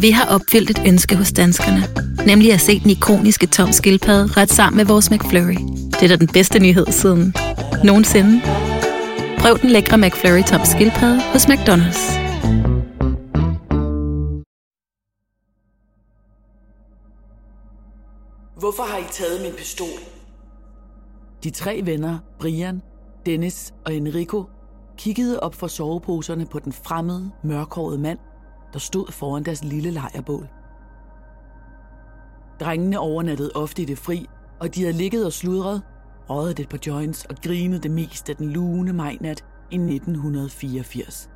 Vi har opfyldt et ønske hos danskerne. Nemlig at se den ikoniske tom skildpadde ret sammen med vores McFlurry. Det er da den bedste nyhed siden nogensinde. Prøv den lækre McFlurry tom skildpadde hos McDonald's. Hvorfor har I taget min pistol? De tre venner, Brian, Dennis og Enrico, kiggede op fra soveposerne på den fremmede, mørkhårede mand, der stod foran deres lille lejrbål. Drengene overnattede ofte i det fri, og de havde ligget og sludret, røget et par joints og grinet det mest af den lune majnat i 1984.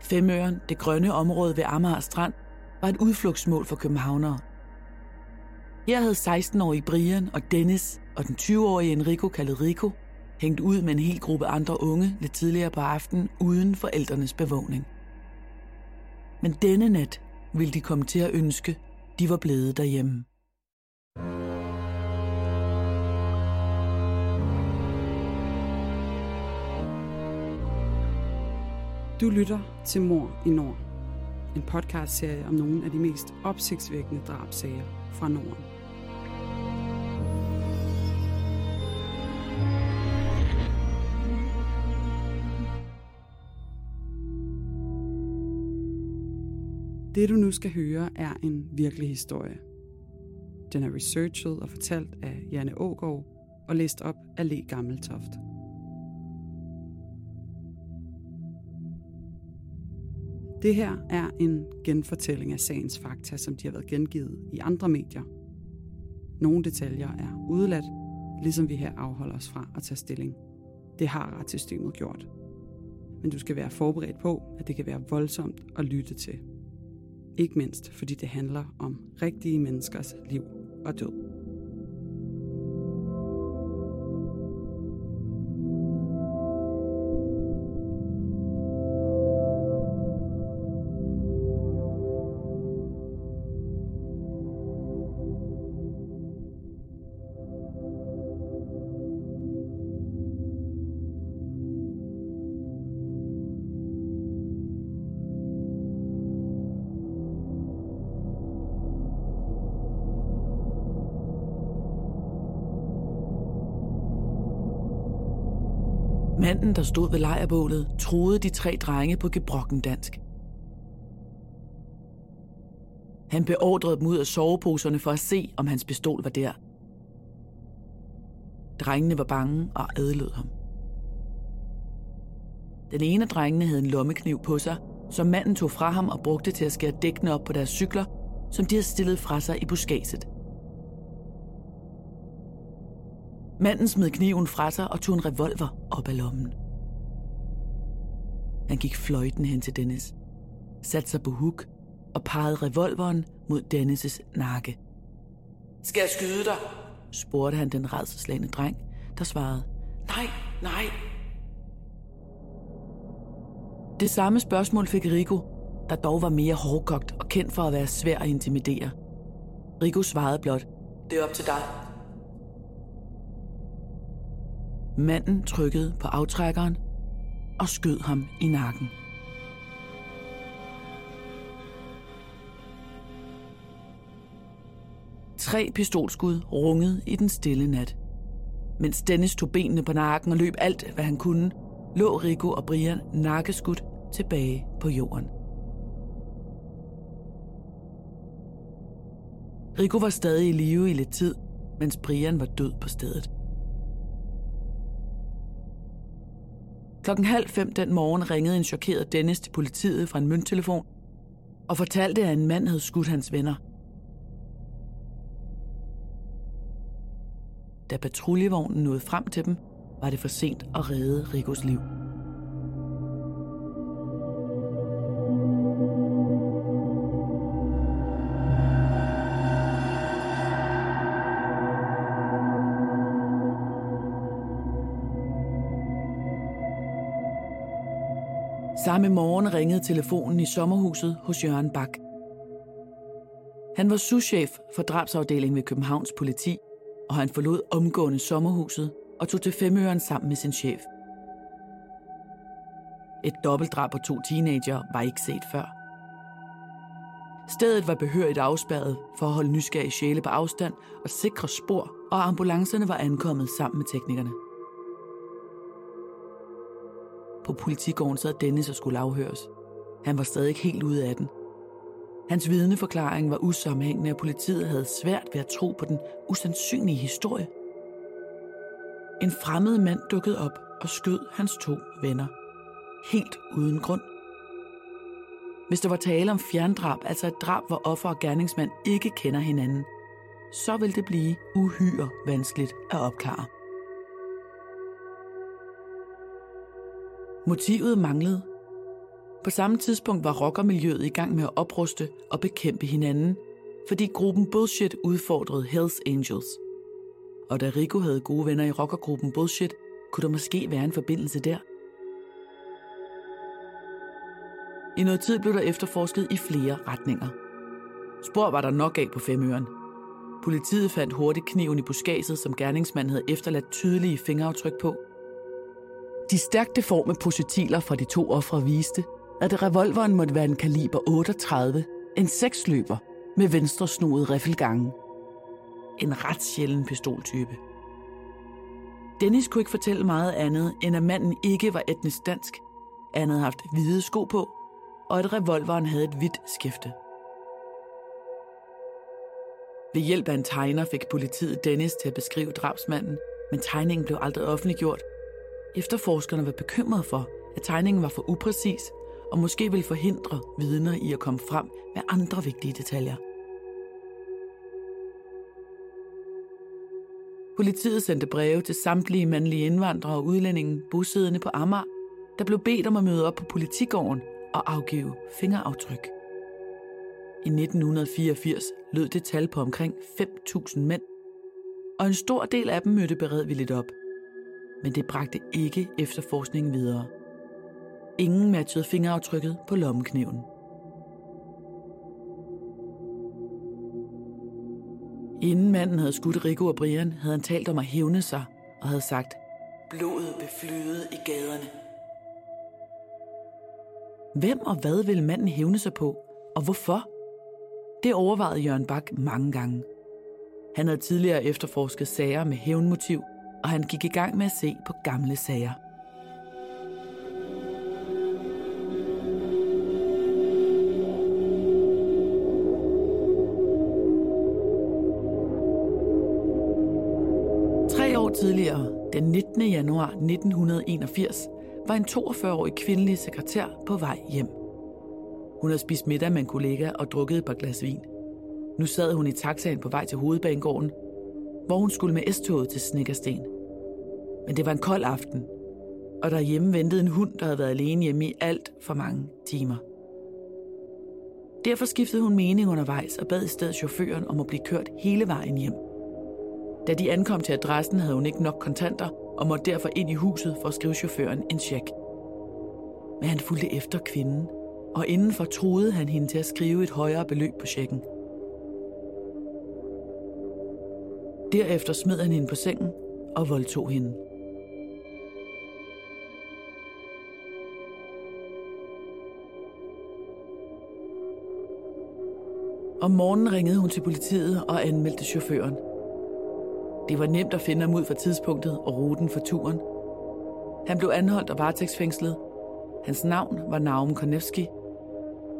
Femøren, det grønne område ved Amager Strand, var et udflugtsmål for københavnere. Her havde 16-årige Brian og Dennis og den 20-årige Enrico kaldet Rico hængt ud med en hel gruppe andre unge lidt tidligere på aftenen uden forældrenes bevågning. Men denne nat ville de komme til at ønske, de var blevet derhjemme. Du lytter til Mor i Nord. En podcastserie om nogle af de mest opsigtsvækkende drabsager fra Norden. Det du nu skal høre er en virkelig historie. Den er researchet og fortalt af Janne Ågaard og læst op af Le Gammeltoft. Det her er en genfortælling af sagens fakta, som de har været gengivet i andre medier. Nogle detaljer er udeladt, ligesom vi her afholder os fra at tage stilling. Det har retssystemet gjort. Men du skal være forberedt på, at det kan være voldsomt at lytte til. Ikke mindst fordi det handler om rigtige menneskers liv og død. Manden, der stod ved lejrbålet, troede de tre drenge på gebrokken dansk. Han beordrede dem ud af soveposerne for at se, om hans pistol var der. Drengene var bange og adlød ham. Den ene af drengene havde en lommekniv på sig, som manden tog fra ham og brugte til at skære dækkene op på deres cykler, som de havde stillet fra sig i buskaget. Manden smed kniven fra sig og tog en revolver op af lommen. Han gik fløjten hen til Dennis, satte sig på huk og pegede revolveren mod Dennis' nakke. Skal jeg skyde dig? spurgte han den redselslagende dreng, der svarede, nej, nej. Det samme spørgsmål fik Rico, der dog var mere hårdkogt og kendt for at være svær at intimidere. Rico svarede blot, det er op til dig. Manden trykkede på aftrækkeren og skød ham i nakken. Tre pistolskud rungede i den stille nat. Mens Dennis tog benene på nakken og løb alt, hvad han kunne, lå Rico og Brian nakkeskudt tilbage på jorden. Rico var stadig i live i lidt tid, mens Brian var død på stedet. Klokken halv fem den morgen ringede en chokeret Dennis til politiet fra en mønttelefon og fortalte, at en mand havde skudt hans venner. Da patruljevognen nåede frem til dem, var det for sent at redde Rigos liv. Samme morgen ringede telefonen i sommerhuset hos Jørgen Bak. Han var souschef for drabsafdelingen ved Københavns politi, og han forlod omgående sommerhuset og tog til Femøren sammen med sin chef. Et dobbeltdrab på to teenager var ikke set før. Stedet var behørigt afspærret for at holde nysgerrige sjæle på afstand og sikre spor, og ambulancerne var ankommet sammen med teknikerne. På politigården sad Dennis og skulle afhøres. Han var stadig ikke helt ude af den. Hans vidneforklaring var usammenhængende, og politiet havde svært ved at tro på den usandsynlige historie. En fremmed mand dukkede op og skød hans to venner. Helt uden grund. Hvis der var tale om fjerndrab, altså et drab, hvor offer og gerningsmand ikke kender hinanden, så vil det blive uhyre vanskeligt at opklare. Motivet manglede. På samme tidspunkt var rockermiljøet i gang med at opruste og bekæmpe hinanden, fordi gruppen Bullshit udfordrede Hells Angels. Og da Rico havde gode venner i rockergruppen Bullshit, kunne der måske være en forbindelse der. I noget tid blev der efterforsket i flere retninger. Spor var der nok af på femøren. Politiet fandt hurtigt kniven i buskaget, som gerningsmanden havde efterladt tydelige fingeraftryk på. De stærkt deforme positiler fra de to ofre viste, at revolveren måtte være en kaliber 38, en seksløber med venstre snudet riffelgange. En ret sjælden pistoltype. Dennis kunne ikke fortælle meget andet, end at manden ikke var etnisk dansk. Han havde haft hvide sko på, og at revolveren havde et hvidt skifte. Ved hjælp af en tegner fik politiet Dennis til at beskrive drabsmanden, men tegningen blev aldrig offentliggjort. Efterforskerne var bekymrede for, at tegningen var for upræcis og måske ville forhindre vidner i at komme frem med andre vigtige detaljer. Politiet sendte breve til samtlige mandlige indvandrere og udlændinge bosiddende på Amager, der blev bedt om at møde op på politigården og afgive fingeraftryk. I 1984 lød det tal på omkring 5.000 mænd, og en stor del af dem mødte beredvilligt op. Men det bragte ikke efterforskningen videre. Ingen matchede fingeraftrykket på lommekniven. Inden manden havde skudt Rico og Brian, havde han talt om at hævne sig og havde sagt, blodet beflyde i gaderne. Hvem og hvad ville manden hævne sig på, og hvorfor? Det overvejede Jørgen Bak mange gange. Han havde tidligere efterforsket sager med hævnmotiv, og han gik i gang med at se på gamle sager. Tre år tidligere, den 19. januar 1981, var en 42-årig kvindelig sekretær på vej hjem. Hun havde spist middag med en kollega og drukket et par glas vin. Nu sad hun i taxaen på vej til hovedbanegården, hvor hun skulle med S-toget til Snikkersten. Men det var en kold aften, og derhjemme ventede en hund, der havde været alene hjemme i alt for mange timer. Derfor skiftede hun mening undervejs og bad i stedet chaufføren om at blive kørt hele vejen hjem. Da de ankom til adressen, havde hun ikke nok kontanter og måtte derfor ind i huset for at skrive chaufføren en check. Men han fulgte efter kvinden, og indenfor troede han hende til at skrive et højere beløb på checken. Derefter smed han hende på sengen og voldtog hende. Om morgenen ringede hun til politiet og anmeldte chaufføren. Det var nemt at finde ham ud fra tidspunktet og ruten for turen. Han blev anholdt og varetægtsfængslet. Hans navn var Naum Konevski.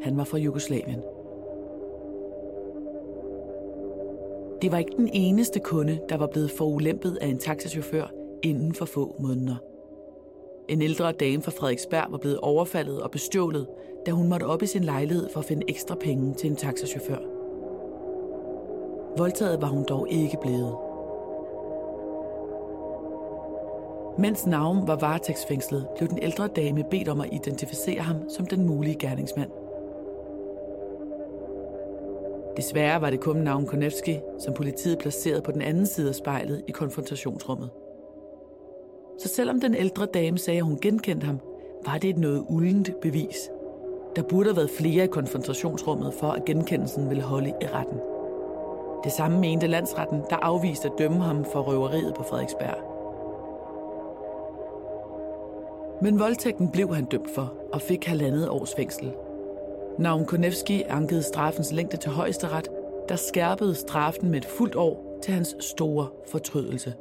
Han var fra Jugoslavien. Det var ikke den eneste kunde, der var blevet forulæmpet af en taxachauffør inden for få måneder. En ældre dame fra Frederiksberg var blevet overfaldet og bestjålet, da hun måtte op i sin lejlighed for at finde ekstra penge til en taxachauffør. Voldtaget var hun dog ikke blevet. Mens Navn var varetægtsfængslet, blev den ældre dame bedt om at identificere ham som den mulige gerningsmand. Desværre var det kun navn Konevski, som politiet placerede på den anden side af spejlet i konfrontationsrummet. Så selvom den ældre dame sagde, at hun genkendte ham, var det et noget uldent bevis. Der burde have været flere i konfrontationsrummet for, at genkendelsen ville holde i retten. Det samme mente landsretten, der afviste at dømme ham for røveriet på Frederiksberg. Men voldtægten blev han dømt for og fik halvandet års fængsel. Navn Konevski ankede straffens længde til højesteret, der skærpede straffen med et fuldt år til hans store fortrydelse.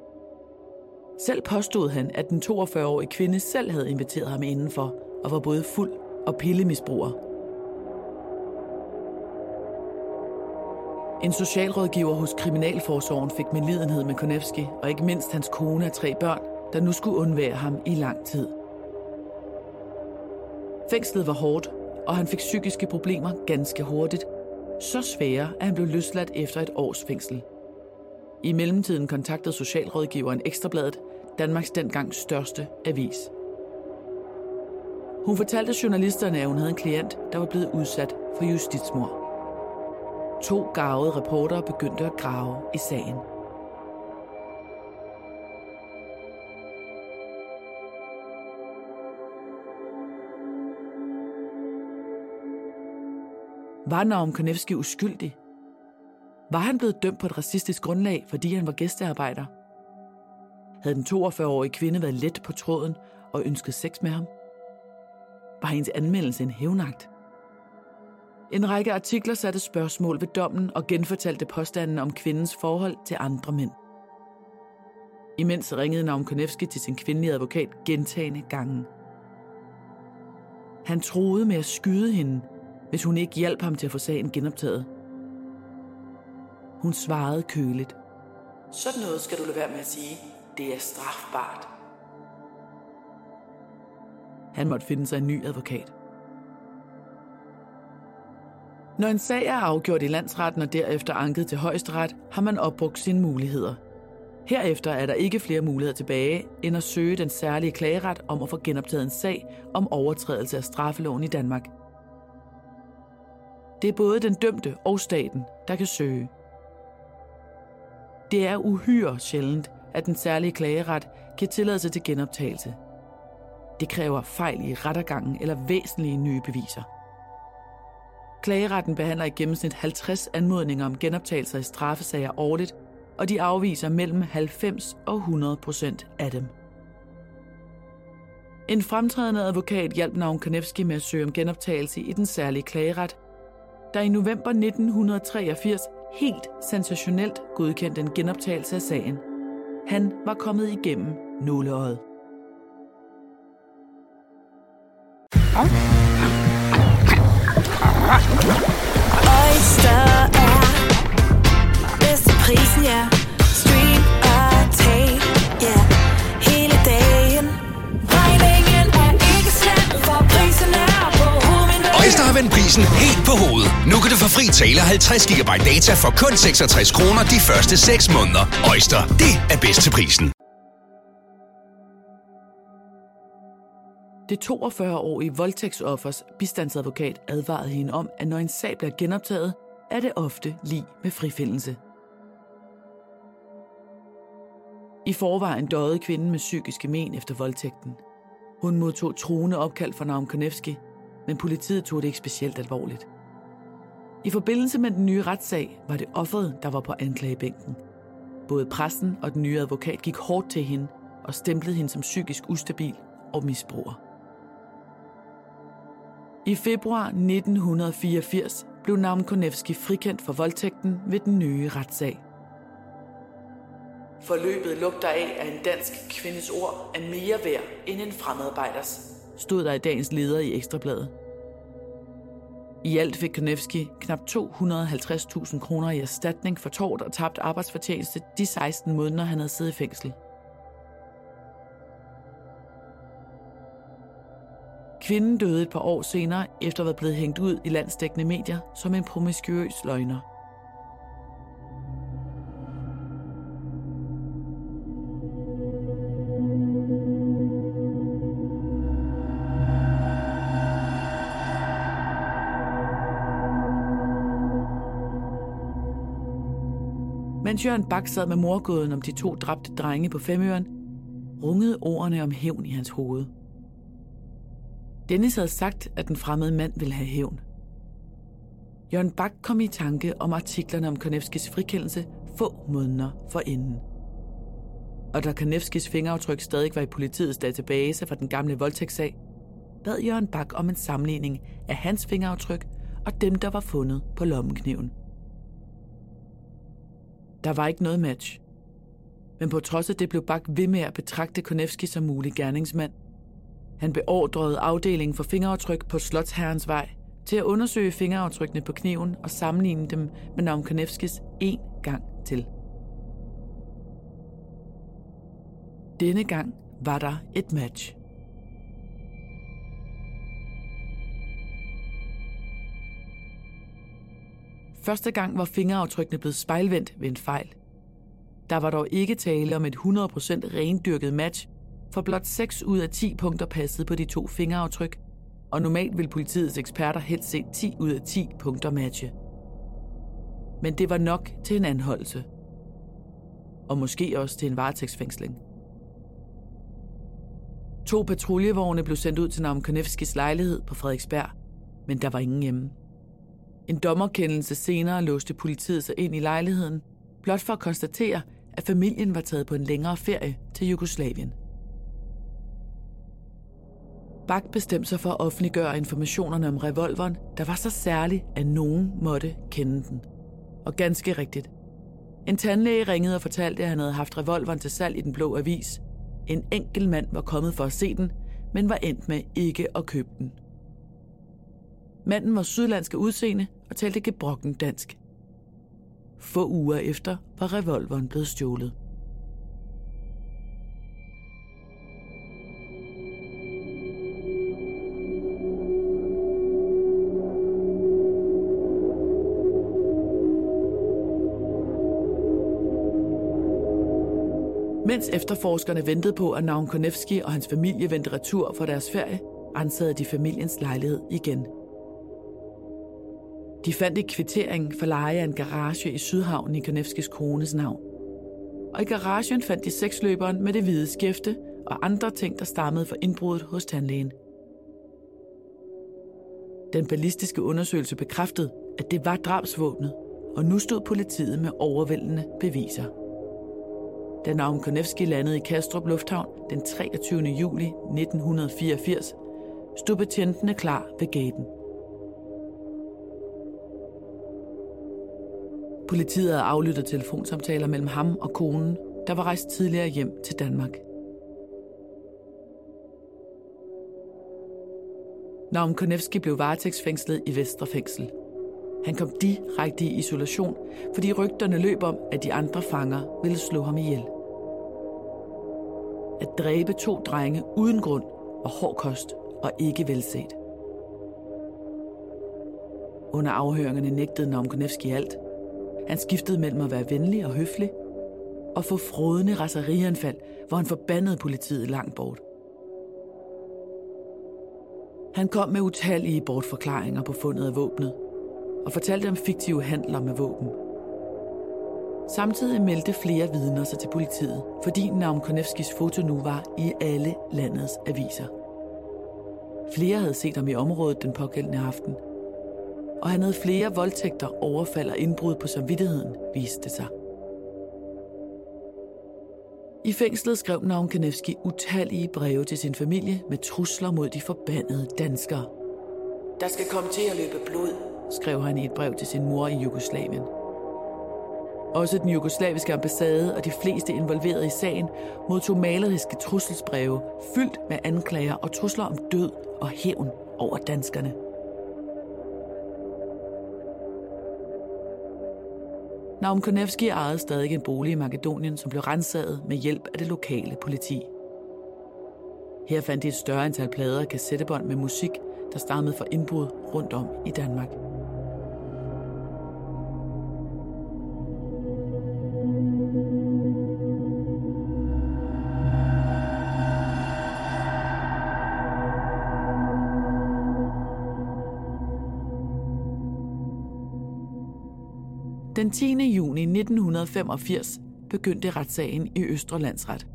Selv påstod han, at den 42-årige kvinde selv havde inviteret ham indenfor og var både fuld og pillemisbruger. En socialrådgiver hos Kriminalforsorgen fik med lidenhed med Konevski, og ikke mindst hans kone og tre børn, der nu skulle undvære ham i lang tid. Fængslet var hårdt, og han fik psykiske problemer ganske hurtigt. Så svære, at han blev løsladt efter et års fængsel. I mellemtiden kontaktede socialrådgiveren Ekstrabladet, Danmarks dengang største avis. Hun fortalte journalisterne, at hun havde en klient, der var blevet udsat for justitsmord. To gavede reportere begyndte at grave i sagen. Var Naum Konevski uskyldig? Var han blevet dømt på et racistisk grundlag, fordi han var gæstearbejder? Havde den 42-årige kvinde været let på tråden og ønsket sex med ham? Var hendes anmeldelse en hævnagt? En række artikler satte spørgsmål ved dommen og genfortalte påstanden om kvindens forhold til andre mænd. Imens ringede Naum Konevski til sin kvindelige advokat gentagende gange. Han troede med at skyde hende, hvis hun ikke hjalp ham til at få sagen genoptaget. Hun svarede køligt. Sådan noget skal du lade være med at sige. Det er strafbart. Han måtte finde sig en ny advokat. Når en sag er afgjort i landsretten og derefter anket til højesteret, har man opbrugt sine muligheder. Herefter er der ikke flere muligheder tilbage, end at søge den særlige klageret om at få genoptaget en sag om overtrædelse af straffeloven i Danmark. Det er både den dømte og staten, der kan søge. Det er uhyre sjældent, at den særlige klageret giver tilladelse til genoptagelse. Det kræver fejl i rettergangen eller væsentlige nye beviser. Klageretten behandler i gennemsnit 50 anmodninger om genoptagelser i straffesager årligt, og de afviser mellem 90 og 100 procent af dem. En fremtrædende advokat hjalp navn Kanevski med at søge om genoptagelse i den særlige klageret, der i november 1983 helt sensationelt godkendte en genoptagelse af sagen. Han var kommet igennem nåleøjet. Oyster er bedst til prisen, ja. Vend prisen helt på hovedet. Nu kan du få fri tale 50 GB data for kun 66 kroner de første 6 måneder. Øjster, det er bedst til prisen. Det 42-årige voldtægtsoffers bistandsadvokat advarede hende om, at når en sag bliver genoptaget, er det ofte lige med frifindelse. I forvejen døde kvinden med psykiske men efter voldtægten. Hun modtog truende opkald fra Naum Konevski, men politiet tog det ikke specielt alvorligt. I forbindelse med den nye retssag var det offeret, der var på anklagebænken. Både pressen og den nye advokat gik hårdt til hende og stemplede hende som psykisk ustabil og misbruger. I februar 1984 blev Naum Konevski frikendt for voldtægten ved den nye retssag. Forløbet lugter af, at en dansk kvindes ord er mere værd end en fremmedarbejders, stod der i dagens leder i Ekstrabladet. I alt fik Konevski knap 250.000 kroner i erstatning for tort og tabt arbejdsfortjeneste de 16 måneder, han havde siddet i fængsel. Kvinden døde et par år senere, efter at være blevet hængt ud i landsdækkende medier som en promiskuøs løgner. Mens Jørgen Bak sad med morgåden om de to dræbte drenge på Femøren, rungede ordene om hævn i hans hoved. Dennis havde sagt, at den fremmede mand ville have hævn. Jørgen Bak kom i tanke om artiklerne om Konevskis frikendelse få måneder for inden. Og da Konevskis fingeraftryk stadig var i politiets database fra den gamle voldtægtssag, bad Jørgen Bak om en sammenligning af hans fingeraftryk og dem, der var fundet på lommenkniven. Der var ikke noget match. Men på trods af det blev Bak ved med at betragte Konevski som mulig gerningsmand. Han beordrede afdelingen for fingeraftryk på Slotsherrens vej til at undersøge fingeraftrykkene på kniven og sammenligne dem med navn Konevskis en gang til. Denne gang var der et match. Første gang var fingeraftrykkene blevet spejlvendt ved en fejl. Der var dog ikke tale om et 100% rendyrket match, for blot 6 ud af 10 punkter passede på de to fingeraftryk, og normalt vil politiets eksperter helst se 10 ud af 10 punkter matche. Men det var nok til en anholdelse. Og måske også til en varetægtsfængsling. To patruljevogne blev sendt ud til Naum Konevskis lejlighed på Frederiksberg, men der var ingen hjemme. En dommerkendelse senere låste politiet sig ind i lejligheden, blot for at konstatere, at familien var taget på en længere ferie til Jugoslavien. Bak bestemte sig for at offentliggøre informationerne om revolveren, der var så særlig, at nogen måtte kende den. Og ganske rigtigt. En tandlæge ringede og fortalte, at han havde haft revolveren til salg i den blå avis. En enkelt mand var kommet for at se den, men var endt med ikke at købe den. Manden var sydlandske udseende og talte gebrokken dansk. Få uger efter var revolveren blevet stjålet. Mens efterforskerne ventede på, at Navn Konevski og hans familie vendte retur fra deres ferie, ansede de familiens lejlighed igen. De fandt et kvittering for leje af en garage i Sydhavn i Konevskis kones navn. Og i garagen fandt de seksløberen med det hvide skæfte og andre ting, der stammede fra indbruddet hos tandlægen. Den ballistiske undersøgelse bekræftede, at det var drabsvåbnet, og nu stod politiet med overvældende beviser. Da Naum Konevski landede i Kastrup Lufthavn den 23. juli 1984, stod betjentene klar ved gaten. Politiet havde aflyttet telefonsamtaler mellem ham og konen, der var rejst tidligere hjem til Danmark. Naum Konevski blev varetægtsfængslet i Vestre Fængsel. Han kom direkte i isolation, fordi rygterne løb om, at de andre fanger ville slå ham ihjel. At dræbe to drenge uden grund var hård kost og ikke velset. Under afhøringerne nægtede Naum Konevski alt. Han skiftede mellem at være venlig og høflig og få frodende raserianfald, hvor han forbandede politiet langt bort. Han kom med utallige bortforklaringer på fundet af våbnet, og fortalte om fiktive handler med våben. Samtidig meldte flere vidner sig til politiet, fordi Naum Konevskis foto nu var i alle landets aviser. Flere havde set ham i området den pågældende aften, og han havde flere voldtægter, overfald og indbrud på samvittigheden, viste sig. I fængslet skrev Naum Kanevski utallige breve til sin familie med trusler mod de forbandede danskere. Der skal komme til at løbe blod, skrev han i et brev til sin mor i Jugoslavien. Også den jugoslaviske ambassade og de fleste involverede i sagen modtog maleriske trusselsbreve fyldt med anklager og trusler om død og hævn over danskerne. Naum Konevski ejede stadig en bolig i Makedonien, som blev renset med hjælp af det lokale politi. Her fandt de et større antal plader og kassettebånd med musik, der stammede fra indbrud rundt om i Danmark. Den 10. juni 1985 begyndte retssagen i Østre Landsret.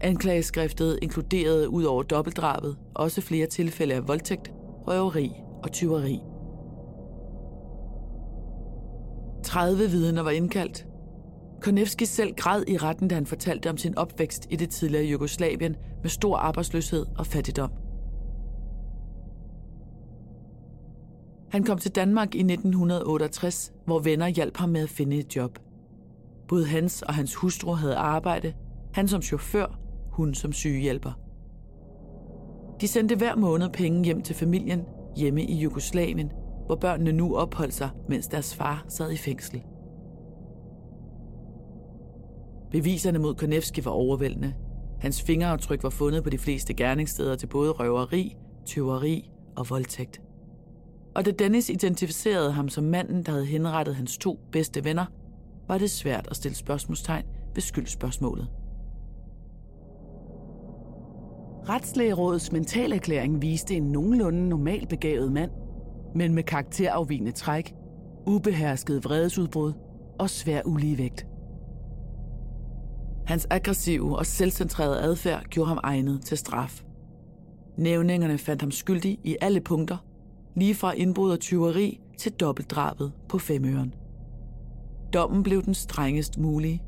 Anklageskriftet inkluderede ud over dobbeltdrabet også flere tilfælde af voldtægt, røveri og tyveri. 30 vidner var indkaldt. Konevski selv græd i retten, da han fortalte om sin opvækst i det tidligere Jugoslavien med stor arbejdsløshed og fattigdom. Han kom til Danmark i 1968, hvor venner hjalp ham med at finde et job. Både hans og hans hustru havde arbejde, han som chauffør, hun som sygehjælper. De sendte hver måned penge hjem til familien hjemme i Jugoslavien, hvor børnene nu opholdt sig, mens deres far sad i fængsel. Beviserne mod Konevski var overvældende. Hans fingeraftryk var fundet på de fleste gerningssteder til både røveri, tyveri og voldtægt. Og da Dennis identificerede ham som manden, der havde henrettet hans to bedste venner, var det svært at stille spørgsmålstegn ved skyldspørgsmålet. Retslægerådets mentalerklæring viste en nogenlunde normal begavet mand, men med karakterafvigende træk, ubehersket vredesudbrud og svær uligevægt. Hans aggressive og selvcentrerede adfærd gjorde ham egnet til straf. Nævningerne fandt ham skyldig i alle punkter, lige fra indbrud og tyveri til dobbeltdrabet på Femøren. Dommen blev den strengest mulige.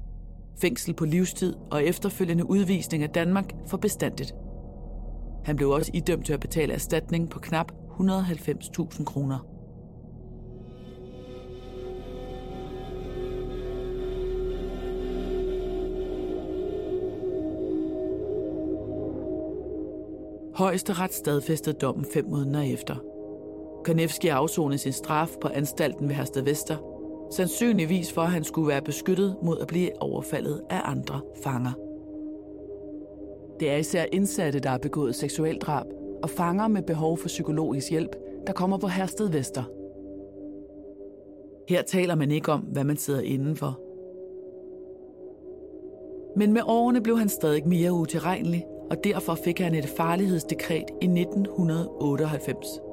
Fængsel på livstid og efterfølgende udvisning af Danmark for bestandigt. Han blev også idømt til at betale erstatning på knap 190.000 kroner. Højesteret stadfæstede dommen fem måneder efter. Konevski afsonede sin straf på anstalten ved Hersted Vester, sandsynligvis for at han skulle være beskyttet mod at blive overfaldet af andre fanger. Det er især indsatte, der har begået seksueldrab, og fanger med behov for psykologisk hjælp, der kommer på Hersted Vester. Her taler man ikke om, hvad man sidder indenfor. Men med årene blev han stadig mere utilregnelig, og derfor fik han et farlighedsdekret i 1998.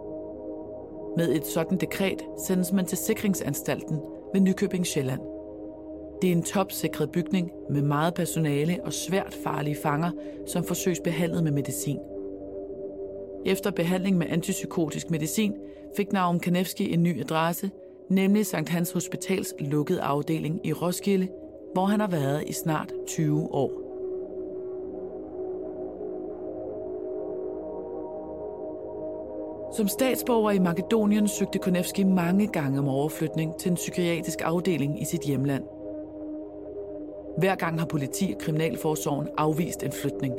Med et sådan dekret sendes man til sikringsanstalten ved Nykøbing Sjælland. Det er en topsikret bygning med meget personale og svært farlige fanger, som forsøges behandlet med medicin. Efter behandling med antipsykotisk medicin fik Naum Kanevski en ny adresse, nemlig Sankt Hans Hospitals lukkede afdeling i Roskilde, hvor han har været i snart 20 år. Som statsborger i Makedonien søgte Konevski mange gange om overflytning til en psykiatrisk afdeling i sit hjemland. Hver gang har politi og kriminalforsorgen afvist en flytning.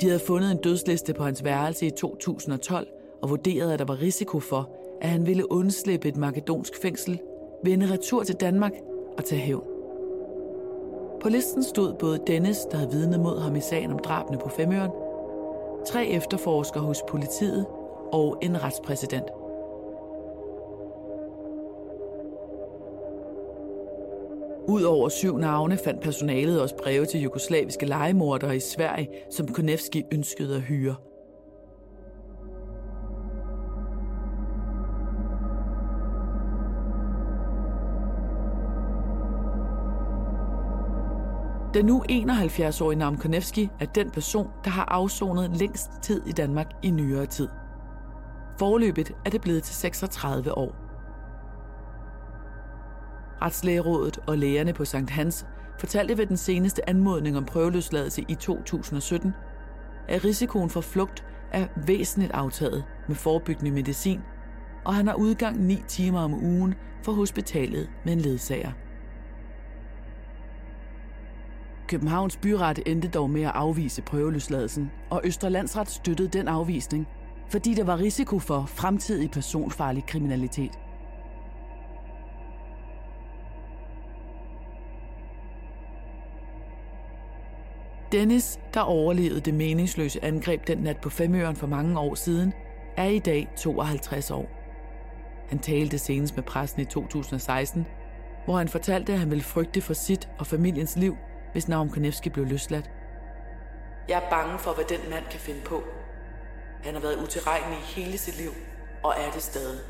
De havde fundet en dødsliste på hans værelse i 2012 og vurderede, at der var risiko for, at han ville undslippe et makedonsk fængsel, vende retur til Danmark og tage hævn. På listen stod både Dennis, der havde vidnet mod ham i sagen om drabene på Femøren, tre efterforskere hos politiet og en retspræsident. Udover syv navne fandt personalet også breve til jugoslaviske legemordere i Sverige, som Konevski ønskede at hyre. Den nu 71-årige Nam Konevski er den person, der har afsonet længst tid i Danmark i nyere tid. Forløbet er det blevet til 36 år. Retslægerådet og lægerne på Sankt Hans fortalte ved den seneste anmodning om prøveløsladelse i 2017, at risikoen for flugt er væsentligt aftaget med forebyggende medicin, og han har udgang 9 timer om ugen for hospitalet med en ledsager. Københavns byret endte dog med at afvise prøveløsladelsen, og Østerlandsret støttede den afvisning, fordi der var risiko for fremtidig personfarlig kriminalitet. Dennis, der overlevede det meningsløse angreb den nat på Femøren for mange år siden, er i dag 52 år. Han talte senest med pressen i 2016, hvor han fortalte, at han ville frygte for sit og familiens liv, hvis Naum Konevski blev løsladt. Jeg er bange for, hvad den mand kan finde på. Han har været utilregnelig hele sit liv, og er det stadig.